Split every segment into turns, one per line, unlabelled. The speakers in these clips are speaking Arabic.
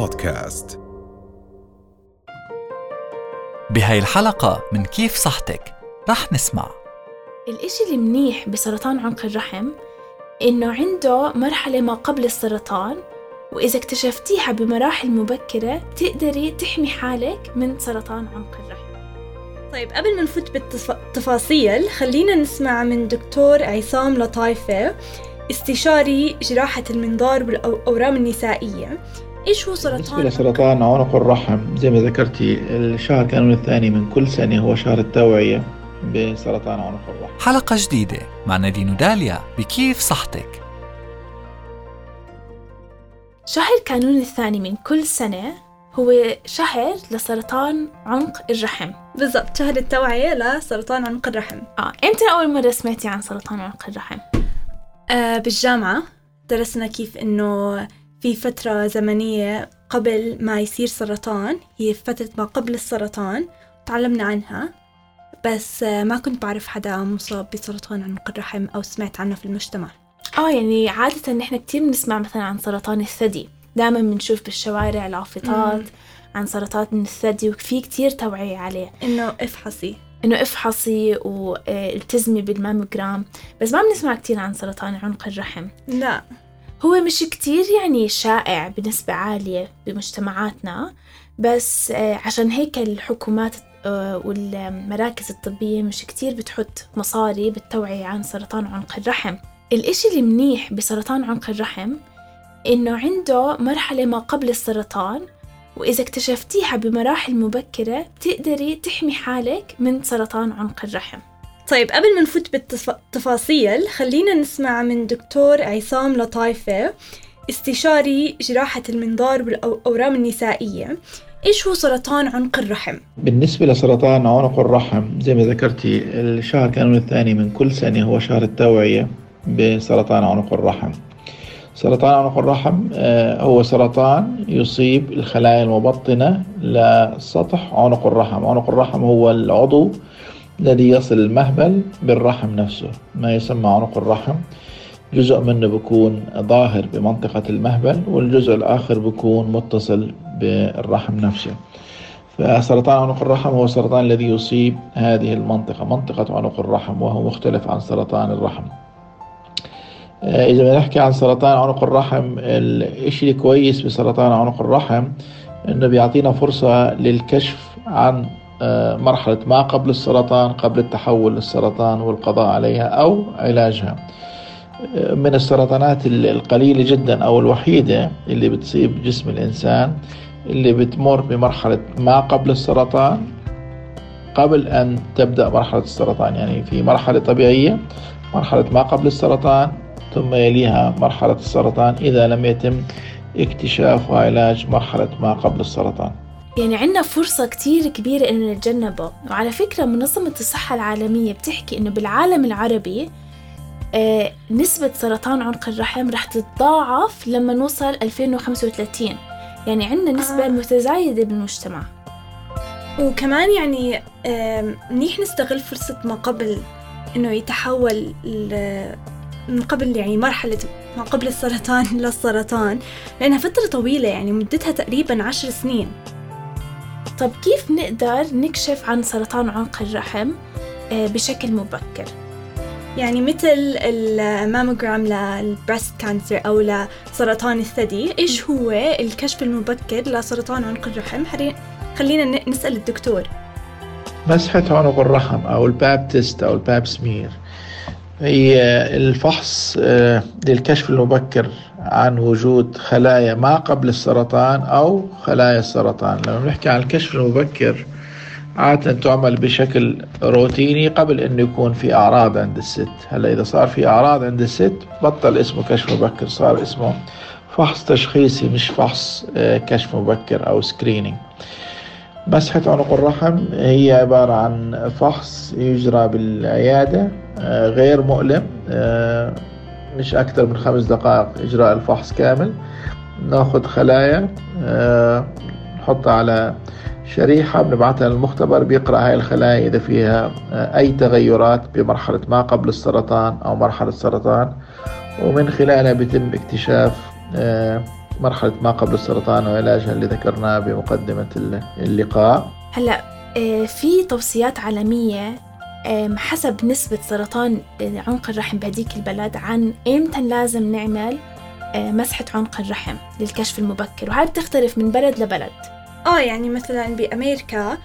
بودكاست.
بهاي الحلقة من كيف صحتك رح نسمع.
الإشي المنيح بسرطان عنق الرحم إنه عنده مرحلة ما قبل السرطان وإذا اكتشفتيها بمراحل مبكرة بتقدري تحمي حالك من سرطان عنق الرحم.
طيب قبل ما نفوت بالتفاصيل خلينا نسمع من دكتور عصام لطايفة استشاري جراحة المنظار والأورام النسائية. إيش هو
بالنسبة
سرطان
لسرطان عنق الرحم زي ما ذكرتي الشهر كانون الثاني من كل سنة هو شهر التوعية بسرطان عنق الرحم.
حلقة جديدة مع نادين وداليا بكيف صحتك.
شهر كانون الثاني من كل سنة هو شهر لسرطان عنق الرحم.
بالضبط شهر التوعية لسرطان عنق الرحم.
آه، إمتى أول مرة سمعتي عن سرطان عنق الرحم؟
آه بالجامعة درسنا كيف إنه في فترة زمنية قبل ما يصير سرطان هي فترة ما قبل السرطان تعلمنا عنها بس آه ما كنت بعرف حدا مصاب بسرطان عنق الرحم أو سمعت عنه في المجتمع.
آه يعني عادة نحن كتير بنسمع مثلا عن سرطان الثدي. دائما بنشوف بالشوارع لافتات عن سرطان الثدي وفي كتير توعية عليه.
إنه افحصي
إنه افحصي والتزمي بالماموجرام بس ما بنسمع كتير عن سرطان عنق الرحم
لا.
هو مش كتير يعني شائع بنسبة عالية بمجتمعاتنا بس آه، عشان هيك الحكومات آه، والمراكز الطبية مش كتير بتحط مصاري بالتوعية عن سرطان عنق الرحم. الإشي المنيح بسرطان عنق الرحم إنه عنده مرحلة ما قبل السرطان وإذا اكتشفتيها بمراحل مبكرة بتقدري تحمي حالك من سرطان عنق الرحم.
طيب قبل ما نفوت بالتفاصيل خلينا نسمع من دكتور عصام لطايفة استشاري جراحة المنظار والأورام النسائية. إيش هو سرطان عنق الرحم؟
بالنسبة لسرطان عنق الرحم زي ما ذكرتي الشهر كانون الثاني من كل سنة هو شهر التوعية بسرطان عنق الرحم. سرطان عنق الرحم آه، هو سرطان يصيب الخلايا المبطنة لسطح عنق الرحم. عنق الرحم هو العضو الذي يصل المهبل بالرحم نفسه. ما يسمى عنق الرحم. جزء منه بيكون ظاهر بمنطقة المهبل والجزء الآخر بيكون متصل بالرحم نفسه. فسرطان عنق الرحم هو السرطان الذي يصيب هذه المنطقة منطقة عنق الرحم وهو مختلف عن سرطان الرحم. آه، إذا بنحكي عن سرطان عنق الرحم الإشي الكويس بسرطان عنق الرحم إنه بيعطينا فرصة للكشف عن مرحلة ما قبل السرطان قبل التحول للسرطان والقضاء عليها أو علاجها. آه، من السرطانات القليلة جدا أو الوحيدة اللي بتصيب جسم الإنسان اللي بتمر بمرحلة ما قبل السرطان قبل أن تبدأ مرحلة السرطان. يعني في مرحلة طبيعية مرحلة ما قبل السرطان ثم يليها مرحلة السرطان إذا لم يتم اكتشاف وعلاج مرحلة ما قبل السرطان.
يعني عندنا فرصة كتير كبيرة إنه نتجنبه. وعلى فكرة منظمة الصحة العالمية بتحكي إنه بالعالم العربي آه نسبة سرطان عنق الرحم رح تتضاعف لما نوصل 2035 يعني عندنا نسبة
آه.
متزايدة بالمجتمع.
وكمان يعني منيح نستغل فرصة ما قبل إنه يتحول من قبل يعني مرحلة ما قبل السرطان للسرطان. لأنها فترة طويلة يعني مدتها تقريبا عشر سنين.
طب كيف نقدر نكشف عن سرطان عنق الرحم آه بشكل مبكر؟
يعني مثل ال mammogram لل breast cancer أو لسرطان الثدي إيش هو الكشف المبكر لسرطان عنق الرحم؟ خلينا نسأل الدكتور.
مسحة عنق الرحم أو الباب تيست أو الباب سمير هي الفحص آه، للكشف المبكر عن وجود خلايا ما قبل السرطان أو خلايا السرطان. لما نحكي عن الكشف المبكر عادة تعمل بشكل روتيني قبل أنه يكون في أعراض عند الست. هلأ إذا صار في أعراض عند الست بطل اسمه كشف مبكر. صار اسمه فحص تشخيصي مش فحص آه، كشف مبكر أو سكرينينج مسحة عنق الرحم هي عبارة عن فحص يجرى بالعيادة آه، غير مؤلم آه، مش أكثر من خمس دقائق إجراء الفحص كامل. نأخذ خلايا آه، نحطها على شريحة بنبعثها للمختبر بيقرأ هاي الخلايا إذا فيها آه، أي تغيرات بمرحلة ما قبل السرطان أو مرحلة السرطان. ومن خلالها بيتم اكتشاف آه، مرحلة ما قبل السرطان وعلاجها اللي ذكرناه بمقدمة اللقاء.
آه، في توصيات عالمية حسب نسبة سرطان آه، عنق الرحم بهديك البلد عن إمتى لازم نعمل آه، مسحة عنق الرحم للكشف المبكر. وهاي بتختلف من بلد لبلد.
آه يعني مثلا بأمريكا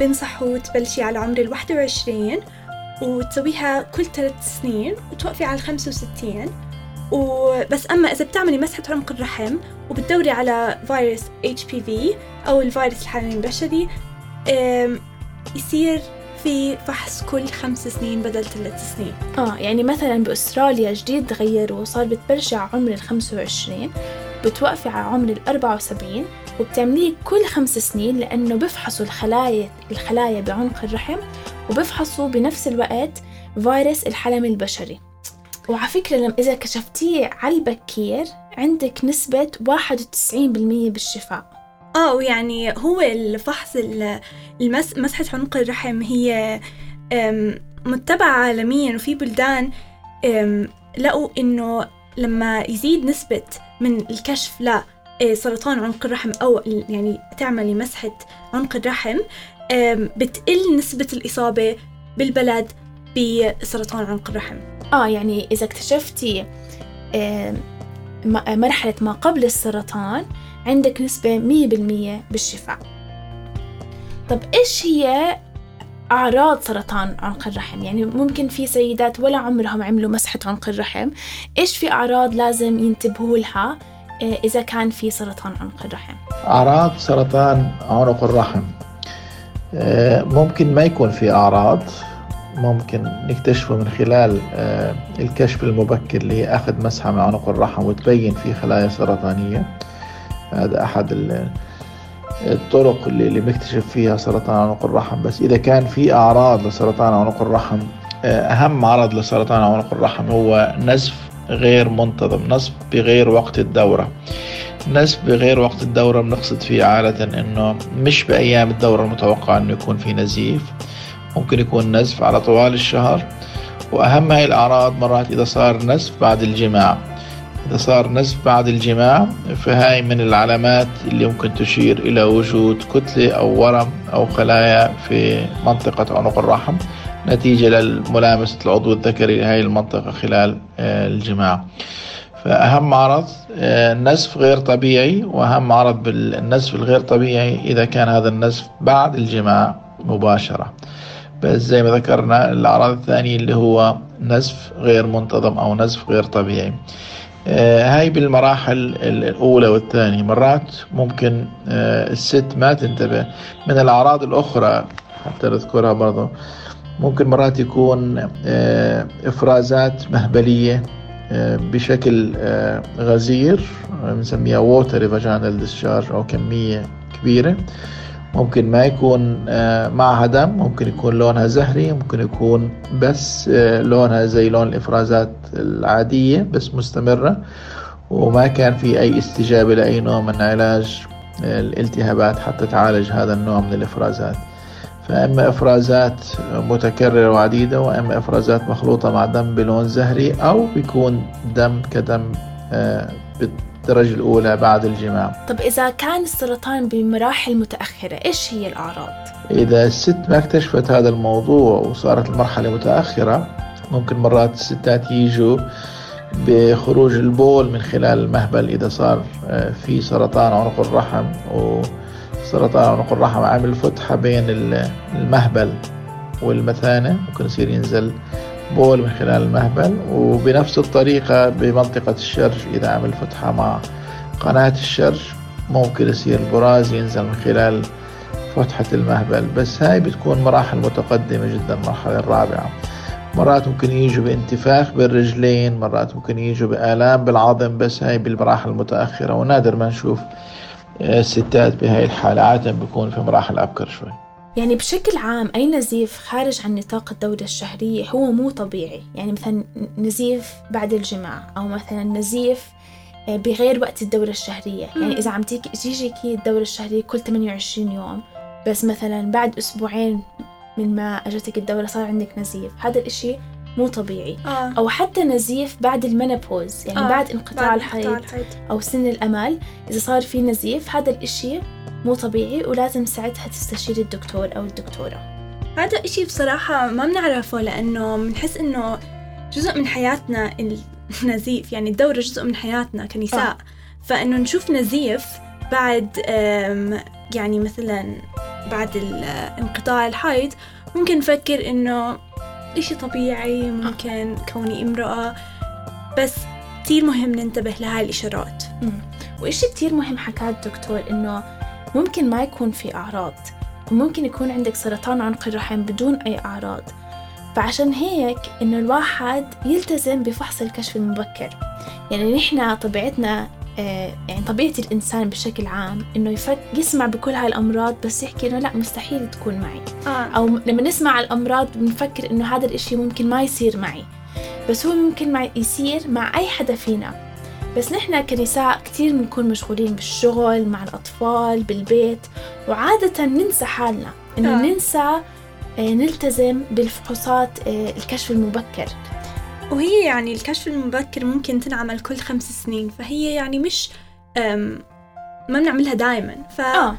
بنصحوا تبلشي على عمر الواحد وعشرين وتسويها كل ثلاث سنين وتوقفي على الخمسة وستين. وبس أما إذا بتعملي مسحة عنق الرحم وبتدوري على فيروس HPV أو الفيروس الحمل البشري يصير في فحص كل خمس سنين بدل ثلاث سنين.
آه يعني مثلا بأستراليا جديد غيروا وصار على عمر الخمسة وعشرين بتوقفي على عمر الأربعة وسبعين وبتعمليه كل خمس سنين لأنه بفحصوا الخلايا الخلايا بعنق الرحم وبفحصوا بنفس الوقت فيروس الحلم البشري. وعلى فكرة لما إذا كشفتيه على البكير عندك نسبة واحد وتسعين بالمية بالشفاء.
آه ويعني هو الفحص المس مسحة عنق الرحم هي متبعة عالميا وفي بلدان لقوا إنه لما يزيد نسبة من الكشف لسرطان آه، عنق الرحم أو يعني تعملي مسحة عنق الرحم بتقل نسبة الإصابة بالبلد بسرطان عنق الرحم.
آه يعني إذا اكتشفتي مرحلة ما قبل السرطان عندك نسبة مية بالمية بالشفاء. طب إيش هي أعراض سرطان عنق الرحم؟ يعني ممكن في سيدات ولا عمرهم عملوا مسحة عنق الرحم. إيش في أعراض لازم ينتبهوا لها آه، إذا كان في سرطان عنق الرحم؟
أعراض سرطان عنق الرحم آه، ممكن ما يكون في أعراض. ممكن نكتشفه من خلال آه، الكشف المبكر اللي هي أخذ مسحة من عنق الرحم وتبين فيه خلايا سرطانية. هذا أحد الطرق اللي, بنكتشف فيها سرطان عنق الرحم. بس إذا كان في أعراض لسرطان عنق الرحم آه، أهم عرض لسرطان عنق الرحم هو نزف غير منتظم نزف بغير وقت الدورة. نزف بغير وقت الدورة بنقصد فيه عادة أنه مش بأيام الدورة المتوقع أنه يكون في نزيف. ممكن يكون نزف على طوال الشهر وأهم هاي الأعراض مرات إذا صار نزف بعد الجماع. إذا صار نزف بعد الجماع فهاي من العلامات اللي ممكن تشير إلى وجود كتلة أو ورم أو خلايا في منطقة عنق الرحم نتيجة لملامسة العضو الذكري لهذه المنطقة خلال آه، الجماع. فأهم عرض آه، نزف غير طبيعي وأهم عرض بالنزف الغير طبيعي إذا كان هذا النزف بعد الجماع مباشرة. بس زي ما ذكرنا الأعراض الثانية اللي هو نزف غير منتظم أو نزف غير طبيعي. آه، هاي بالمراحل الأولى والثانية. مرات ممكن آه، الست ما تنتبه. من الأعراض الأخرى حتى نذكرها برضو ممكن مرات يكون آه، إفرازات مهبلية بشكل غزير بنسميها watery vaginal discharge أو كمية كبيرة. ممكن ما يكون معها دم ممكن يكون لونها زهري ممكن يكون بس لونها زي لون الإفرازات العادية بس مستمرة. وما كان في أي استجابة لأي نوع من علاج الالتهابات حتى تعالج هذا النوع من الإفرازات. فإما إفرازات متكررة وعديدة وإما إفرازات مخلوطة مع دم بلون زهري أو بيكون دم كدم بالدرجة الأولى بعد الجماع
طب إذا كان السرطان بمراحل متأخرة إيش هي الأعراض؟
إذا الست ما اكتشفت هذا الموضوع وصارت المرحلة متأخرة ممكن مرات الستات يجوا بخروج البول من خلال المهبل إذا صار آه، في سرطان عنق الرحم وسرطان عنق الرحم عامل فتحة بين المهبل والمثانة ممكن يصير ينزل بول من خلال المهبل وبنفس الطريقة بمنطقة الشرج إذا عمل فتحة مع قناة الشرج ممكن يصير البراز ينزل من خلال فتحة المهبل. بس هاي بتكون مراحل متقدمة جدا المرحلة الرابعة. مرات ممكن يجوا بانتفاخ بالرجلين مرات ممكن يجوا بآلام بالعظم بس هاي بالمراحل المتأخرة. ونادر ما نشوف آه، الستات بهاي الحالة. عادة بيكون في مراحل أبكر شوي.
يعني بشكل عام أي نزيف خارج عن نطاق الدورة الشهرية هو مو طبيعي. يعني مثلا نزيف بعد الجماع أو مثلا نزيف آه، بغير وقت الدورة الشهرية. يعني إذا عم تيجيكي الدورة الشهرية كل 28 يوم بس مثلا بعد أسبوعين من ما أجتك الدورة صار عندك نزيف. هذا الإشي مو طبيعي.
آه.
أو حتى نزيف بعد المينوبوز يعني
آه،
بعد انقطاع
بعد
الحيض
انقطاع الحيض.
أو سن الأمل إذا صار في نزيف هذا الإشي مو طبيعي ولازم ساعتها تستشيري الدكتور أو الدكتورة.
هذا إشي بصراحة ما بنعرفه لأنه بنحس إنه جزء من حياتنا النزيف يعني الدورة جزء من حياتنا كنساء.
آه.
فإنه نشوف نزيف بعد يعني مثلا بعد انقطاع الحيض ممكن نفكر إنه إشي طبيعي ممكن كوني امرأة. بس كتير مهم ننتبه لهاي الإشارات.
وإشي كتير مهم حكاه الدكتور إنه ممكن ما يكون في أعراض وممكن يكون عندك سرطان عنق الرحم بدون أي أعراض. فعشان هيك إنه الواحد يلتزم بفحص الكشف المبكر. يعني نحن طبيعتنا آه، يعني طبيعة الإنسان بشكل عام إنه يفك يسمع بكل هاي الأمراض بس يحكي إنه لا مستحيل تكون معي.
آه.
أو لما نسمع الأمراض بنفكر إنه هذا الإشي ممكن ما يصير معي. بس هو ممكن مع يصير مع أي حدا فينا. بس نحن كنساء كتير بنكون مشغولين بالشغل مع الأطفال بالبيت وعادة ننسى حالنا. إنه
آه.
ننسى آه، نلتزم بالفحوصات آه، الكشف المبكر.
وهي يعني الكشف المبكر ممكن تنعمل كل خمس سنين فهي يعني مش ما بنعملها دائما
آه.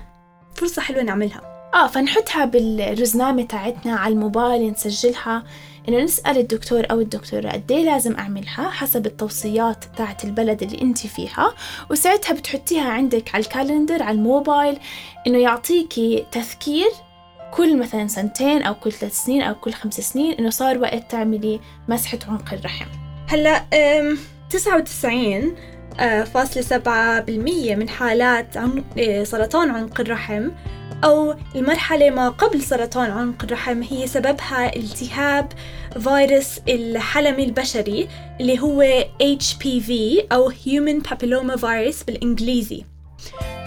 ففرصة حلوة نعملها.
آه فنحطها بالرزنامة تاعتنا على الموبايل نسجلها. إنه نسأل الدكتور أو الدكتورة قد إيه لازم أعملها حسب التوصيات تاعت البلد اللي أنت فيها وساعتها بتحطيها عندك على الكالندر على الموبايل إنه يعطيكي تذكير كل مثلا سنتين أو كل ثلاث سنين أو كل خمس سنين إنه صار وقت تعملي مسحة عنق الرحم.
هلأ 99 آه، فاصلة سبعة بالمية من حالات آه، سرطان عنق الرحم أو المرحلة ما قبل سرطان عنق الرحم هي سببها التهاب فيروس الحلم البشري اللي هو HPV أو Human Papilloma Virus بالإنجليزي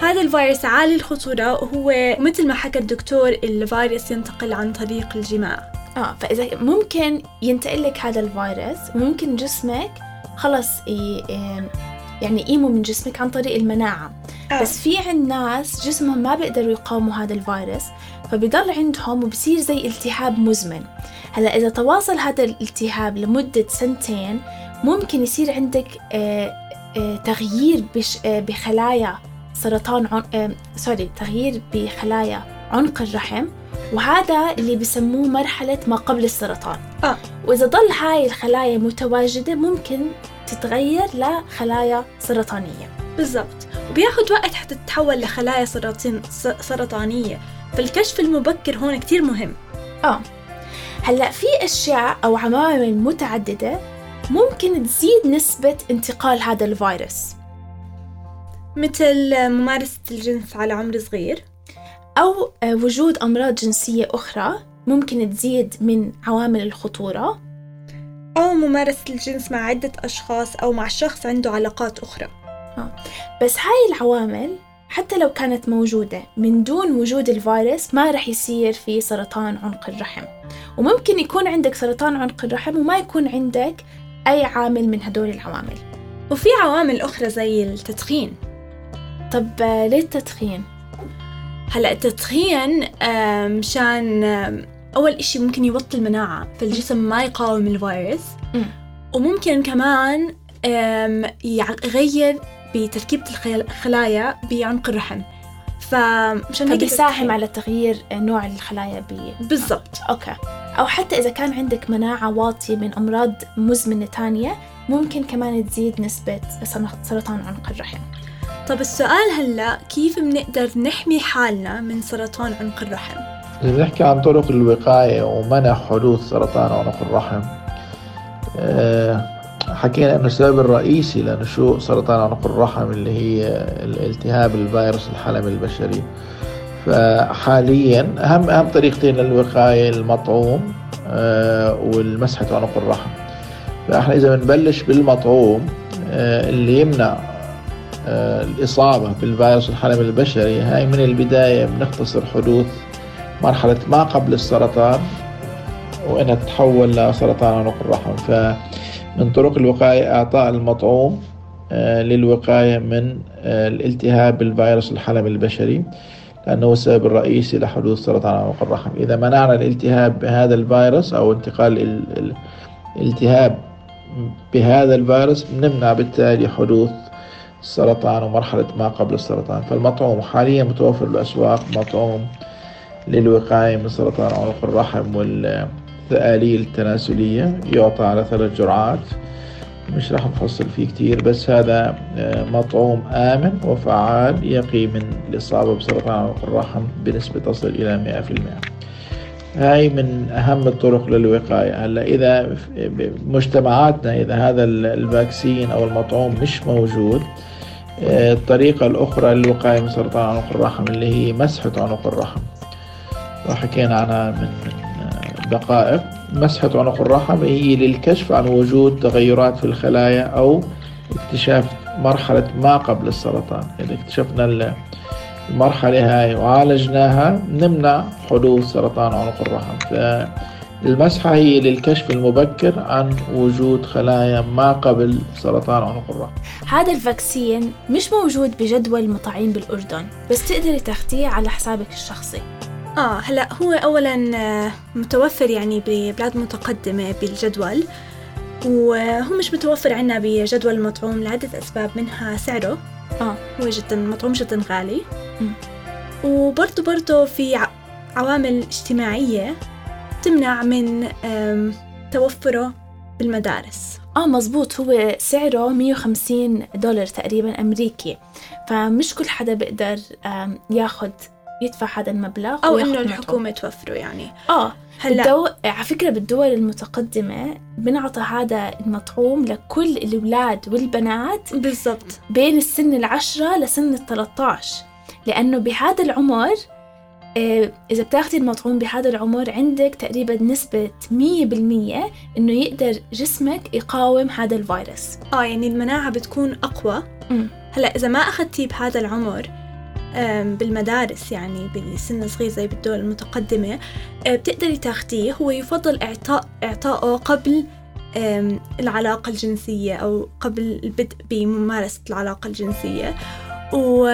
هذا الفيروس عالي الخطورة وهو مثل ما حكى الدكتور الفيروس ينتقل عن طريق الجماع
آه فإذا ممكن ينتقل لك هذا الفيروس وممكن جسمك خلص. يعني يقيموا من جسمك عن طريق المناعة
آه.
بس في عند ناس جسمهم ما بيقدروا يقاوموا هذا الفيروس فبيضل عندهم وبصير زي التهاب مزمن هلأ إذا تواصل هذا الالتهاب لمدة سنتين ممكن يصير عندك آه، آه، تغيير بش آه، بخلايا سرطان عن... آه، سوري تغيير بخلايا عنق الرحم وهذا اللي بسموه مرحلة ما قبل السرطان
آه.
وإذا ضل هاي الخلايا متواجدة ممكن تتغير لخلايا سرطانية.
بالضبط. وبياخد وقت حتى تتحول لخلايا سرطان س- سرطانية. فالكشف المبكر هون كتير مهم.
آه. هلأ في أشياء أو عوامل متعددة ممكن تزيد نسبة انتقال هذا الفيروس.
مثل ممارسة الجنس على عمر صغير.
أو آه، وجود أمراض جنسية أخرى ممكن تزيد من عوامل الخطورة.
أو ممارسة الجنس مع عدة أشخاص أو مع شخص عنده علاقات أخرى.
بس هاي العوامل حتى لو كانت موجودة من دون وجود الفيروس ما رح يصير في سرطان عنق الرحم. وممكن يكون عندك سرطان عنق الرحم وما يكون عندك أي عامل من هدول العوامل.
وفي عوامل أخرى زي التدخين.
طب آه، ليه التدخين؟
هلأ التدخين آم، مشان آم، أول إشي ممكن يوطي المناعة فالجسم ما يقاوم الفيروس
مم.
وممكن كمان يغير بتركيبة الخلايا بعنق الرحم فمشان هيك التدخين.
على تغيير نوع الخلايا
بالضبط
أوكي أو حتى إذا كان عندك مناعة واطية من أمراض مزمنة تانية ممكن كمان تزيد نسبة سن- سرطان عنق الرحم
طب السؤال هلأ كيف بنقدر نحمي حالنا من سرطان عنق الرحم؟
إذا بنحكي عن طرق الوقاية ومنع حدوث سرطان عنق الرحم. آه، حكينا أنه السبب الرئيسي لنشوء سرطان عنق الرحم اللي هي الالتهاب الفيروس الحلم البشري. فحاليا أهم أهم طريقتين للوقاية المطعوم آه، والمسحة عنق الرحم. فإحنا إذا بنبلش بالمطعوم آه، اللي يمنع الإصابة بالفيروس الحلم البشري هاي من البداية بنختصر حدوث مرحلة ما قبل السرطان وإنها تتحول لسرطان عنق الرحم. فمن طرق الوقاية إعطاء المطعوم آه، للوقاية من آه، الالتهاب بالفيروس الحلم البشري لأنه السبب الرئيسي لحدوث سرطان عنق الرحم. إذا منعنا الالتهاب بهذا الفيروس أو انتقال ال- ال- التهاب بهذا الفيروس نمنع بالتالي حدوث السرطان ومرحلة ما قبل السرطان. فالمطعوم حاليا متوفر بالأسواق مطعوم للوقاية من سرطان عنق الرحم والثآليل التناسلية. يعطى على ثلاث جرعات. مش راح نفصل فيه كتير بس هذا آه، مطعوم آمن وفعال يقي من الإصابة بسرطان عنق الرحم بنسبة تصل إلى 100% هاي من أهم الطرق للوقاية. هلأ إذا مجتمعاتنا إذا هذا الفاكسين أو المطعوم مش موجود آه، الطريقة الأخرى للوقاية من سرطان عنق الرحم اللي هي مسحة عنق الرحم. وحكينا عنها من دقائق. مسحة عنق الرحم هي للكشف عن وجود تغيرات في الخلايا أو اكتشاف مرحلة ما قبل السرطان. إذا اكتشفنا المرحلة هاي وعالجناها نمنع حدوث سرطان عنق الرحم فالمسحة هي للكشف المبكر عن وجود خلايا ما قبل سرطان عنق الرحم
هذا الفاكسين مش موجود بجدول المطاعيم بالأردن بس تقدري تاخديه على حسابك الشخصي.
آه هلا هو أولا آه، متوفر يعني ببلاد متقدمة بالجدول وهو مش متوفر عنا بجدول المطعوم لعدة أسباب منها سعره.
آه.
هو جدا مطعوم جدا غالي. وبرضه برضه في عوامل اجتماعية تمنع من توفره بالمدارس.
آه مزبوط. هو سعره 150 دولار تقريبا أمريكي. فمش كل حدا بيقدر ياخد يدفع هذا المبلغ
أو إنه الحكومة توفره يعني.
آه هلأ. بالدو... على فكرة بالدول المتقدمة بنعطى هذا المطعوم لكل الأولاد والبنات
بالضبط.
بين السن العشرة لسن الثلاثة عشر لأنه بهذا العمر آه، إذا بتاخدي المطعوم بهذا العمر عندك تقريبا نسبة مية بالمية إنه يقدر جسمك يقاوم هذا الفيروس.
آه يعني المناعة بتكون أقوى.
م.
هلأ إذا ما أخذتيه بهذا العمر بالمدارس يعني بسن صغير زي بالدول المتقدمة أه، بتقدري تاخديه. هو يفضل إعطاء إعطائه قبل العلاقة الجنسية أو قبل البدء بممارسة العلاقة الجنسية. و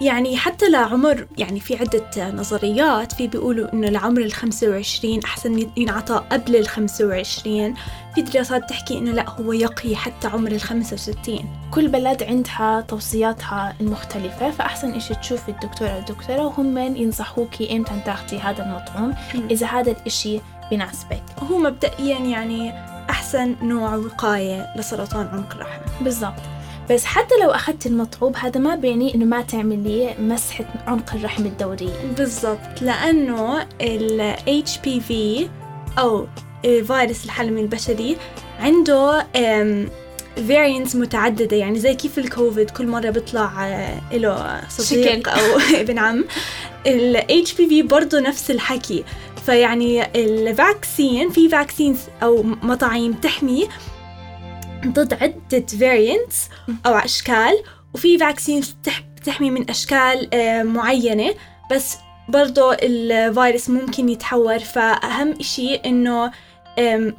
يعني حتى لعمر يعني في عدة نظريات في بيقولوا إنه لعمر الخمسة وعشرين أحسن ينعطى قبل الخمسة وعشرين. في دراسات تحكي إنه لا هو يقي حتى عمر الخمسة وستين.
كل بلد عندها توصياتها المختلفة فأحسن إشي تشوفي الدكتور أو الدكتورة وهم ينصحوكي إمتى تاخدي هذا المطعوم إذا هذا الإشي بيناسبك
هو مبدئيا يعني أحسن نوع وقاية لسرطان عنق الرحم.
بالضبط. بس حتى لو أخذت المطعوب هذا ما بيعني إنه ما تعملي مسحة عنق الرحم الدورية
بالضبط. لأنه ال HPV أو فيروس الحلمي البشري عنده فارينتس متعددة. يعني زي كيف الكوفيد كل مرة بيطلع آه، له صديق أو ابن عم. ال HPV برضه نفس الحكي. فيعني ال vaccine في vaccines أو مطاعيم تحمي ضد عدة variants أو أشكال وفي vaccine تحمي من أشكال آه، معينة بس برضو الفيروس ممكن يتحور. فأهم إشي إنه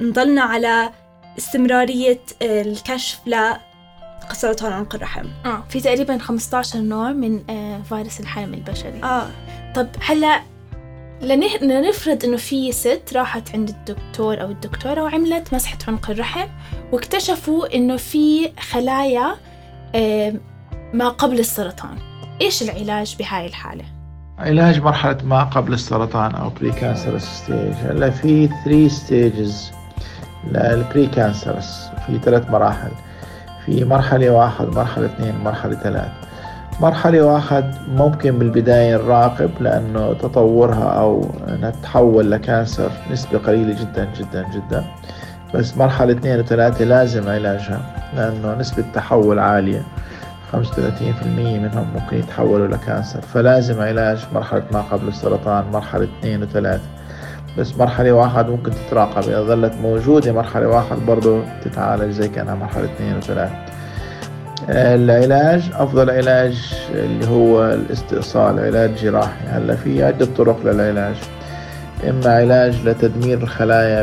نضلنا على استمرارية آه، الكشف لسرطان عنق الرحم
آه في تقريبا 15 نوع من آه، فيروس الحليمي البشري
آه.
طب هلا لنفرض إنه في ست راحت عند الدكتور أو الدكتورة وعملت مسحة عنق الرحم واكتشفوا إنه في خلايا ما قبل السرطان. إيش العلاج بهاي الحالة؟
علاج مرحلة ما قبل السرطان أو precancerous stage هلا في 3 stages لل precancerous في ثلاث مراحل. في مرحلة واحد مرحلة اثنين مرحلة ثلاث. مرحلة واحد ممكن بالبداية نراقب لأنه تطورها أو أنها تتحول ل cancer نسبة قليلة جدا جدا جدا. بس مرحلة اثنين وثلاثة لازم علاجها لأنه نسبة تحول عالية. 35% منهم ممكن يتحولوا ل cancer. فلازم علاج مرحلة ما قبل السرطان مرحلة اثنين وثلاثة. بس مرحلة واحد ممكن تتراقب. إذا ظلت موجودة مرحلة واحد برضو تتعالج زي كأنها مرحلة اثنين وثلاثة. العلاج أفضل علاج اللي هو الاستئصال علاج جراحي. هلأ في عدة طرق للعلاج. إما علاج لتدمير الخلايا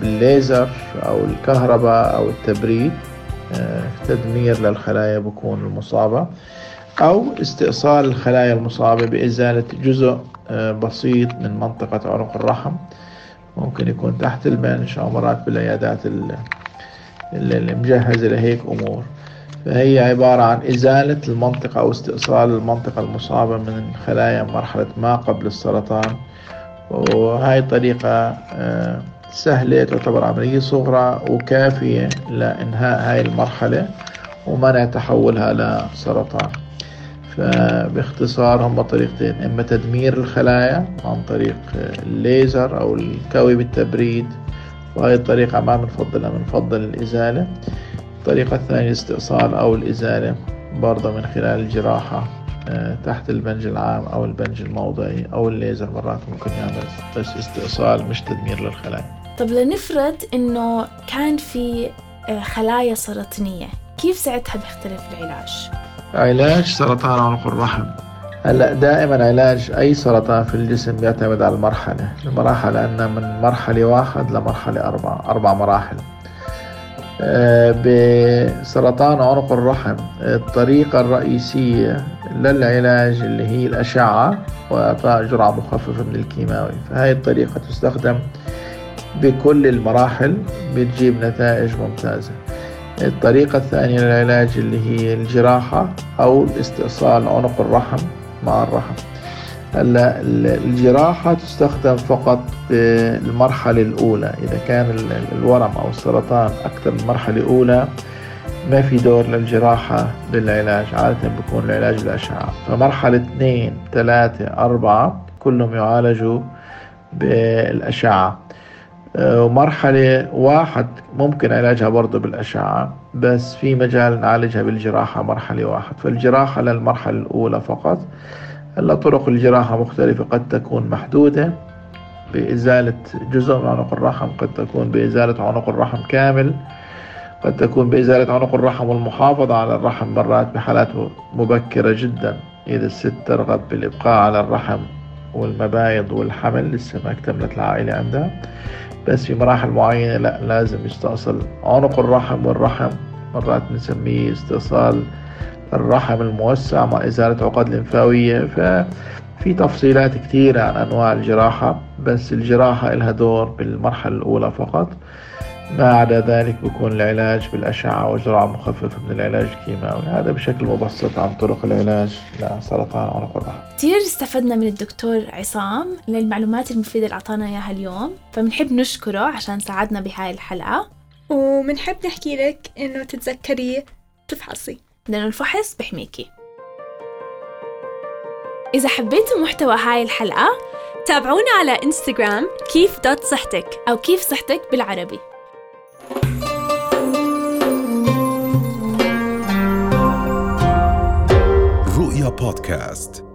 بالليزر أو الكهرباء أو التبريد آه، تدمير للخلايا بكون المصابة أو استئصال الخلايا المصابة بإزالة جزء آه، بسيط من منطقة عنق الرحم. ممكن يكون تحت البنش أو مرات بالعيادات المجهزة لهيك أمور. فهي عبارة عن إزالة المنطقة أو استئصال المنطقة المصابة من خلايا مرحلة ما قبل السرطان. وهاي الطريقة آه، سهلة تعتبر عملية صغرى وكافية لإنهاء هاي المرحلة ومنع تحولها لسرطان. فباختصار هم طريقتين إما تدمير الخلايا عن طريق الليزر أو الكوي بالتبريد وهي الطريقة ما بنفضلها بنفضل الإزالة. الطريقة الثانية الاستئصال أو الإزالة برضه من خلال الجراحة. تحت البنج العام أو البنج الموضعي أو الليزر مرات ممكن يعمل بس استئصال مش تدمير للخلايا.
طب لنفرض إنه كان في آه، خلايا سرطانية كيف ساعتها بيختلف العلاج؟
علاج سرطان عنق الرحم. هلأ دائما علاج أي سرطان في الجسم بيعتمد على المرحلة المراحل عندنا من مرحلة واحد لمرحلة أربعة أربع مراحل. آه، بسرطان عنق الرحم. الطريقة الرئيسية للعلاج اللي هي الأشعة وإعطاء جرعة مخففة من الكيماوي. فهذه الطريقة تستخدم بكل المراحل بتجيب نتائج ممتازة. الطريقة الثانية للعلاج اللي هي الجراحة أو استئصال عنق الرحم مع الرحم. هلا الجراحة تستخدم فقط بالمرحلة الأولى. إذا كان الورم أو السرطان أكثر من مرحلة أولى ما في دور للجراحة بالعلاج عادة بيكون العلاج الأشعة. فمرحلة اثنين ثلاثة أربعة كلهم يعالجوا بالأشعة. ومرحلة واحد ممكن علاجها برضه بالأشعة بس في مجال نعالجها بالجراحة مرحلة واحد. فالجراحة للمرحلة الأولى فقط. هلا طرق الجراحة مختلفة قد تكون محدودة بإزالة جزء من عنق الرحم قد تكون بإزالة عنق الرحم كامل قد تكون بإزالة عنق الرحم والمحافظة على الرحم مرات بحالات مبكرة جدا. إذا الست ترغب بالإبقاء على الرحم والمبايض والحمل لسه ما اكتملت العائلة عندها بس في مراحل معينة لا لازم يستأصل عنق الرحم والرحم. مرات نسميه استئصال الرحم الموسع مع إزالة عقد لمفاوية ففي تفصيلات كثيرة عن أنواع الجراحة بس الجراحة لها دور بالمرحلة الأولى فقط. ما عدا ذلك بيكون العلاج بالأشعة وجرعة مخففة من العلاج الكيماوي. هذا بشكل مبسط عن طرق العلاج لسرطان عنق الرحم
كثير استفدنا من الدكتور عصام للمعلومات المفيدة اللي أعطانا إياها اليوم فبنحب نشكره عشان ساعدنا بهاي الحلقة.
وبنحب نحكي لك إنه تتذكري تفحصي.
لأنه الفحص بحميكي. إذا حبيتوا محتوى هاي الحلقة
تابعونا على انستغرام كيف دوت صحتك
أو كيف صحتك بالعربي.
رؤيا بودكاست.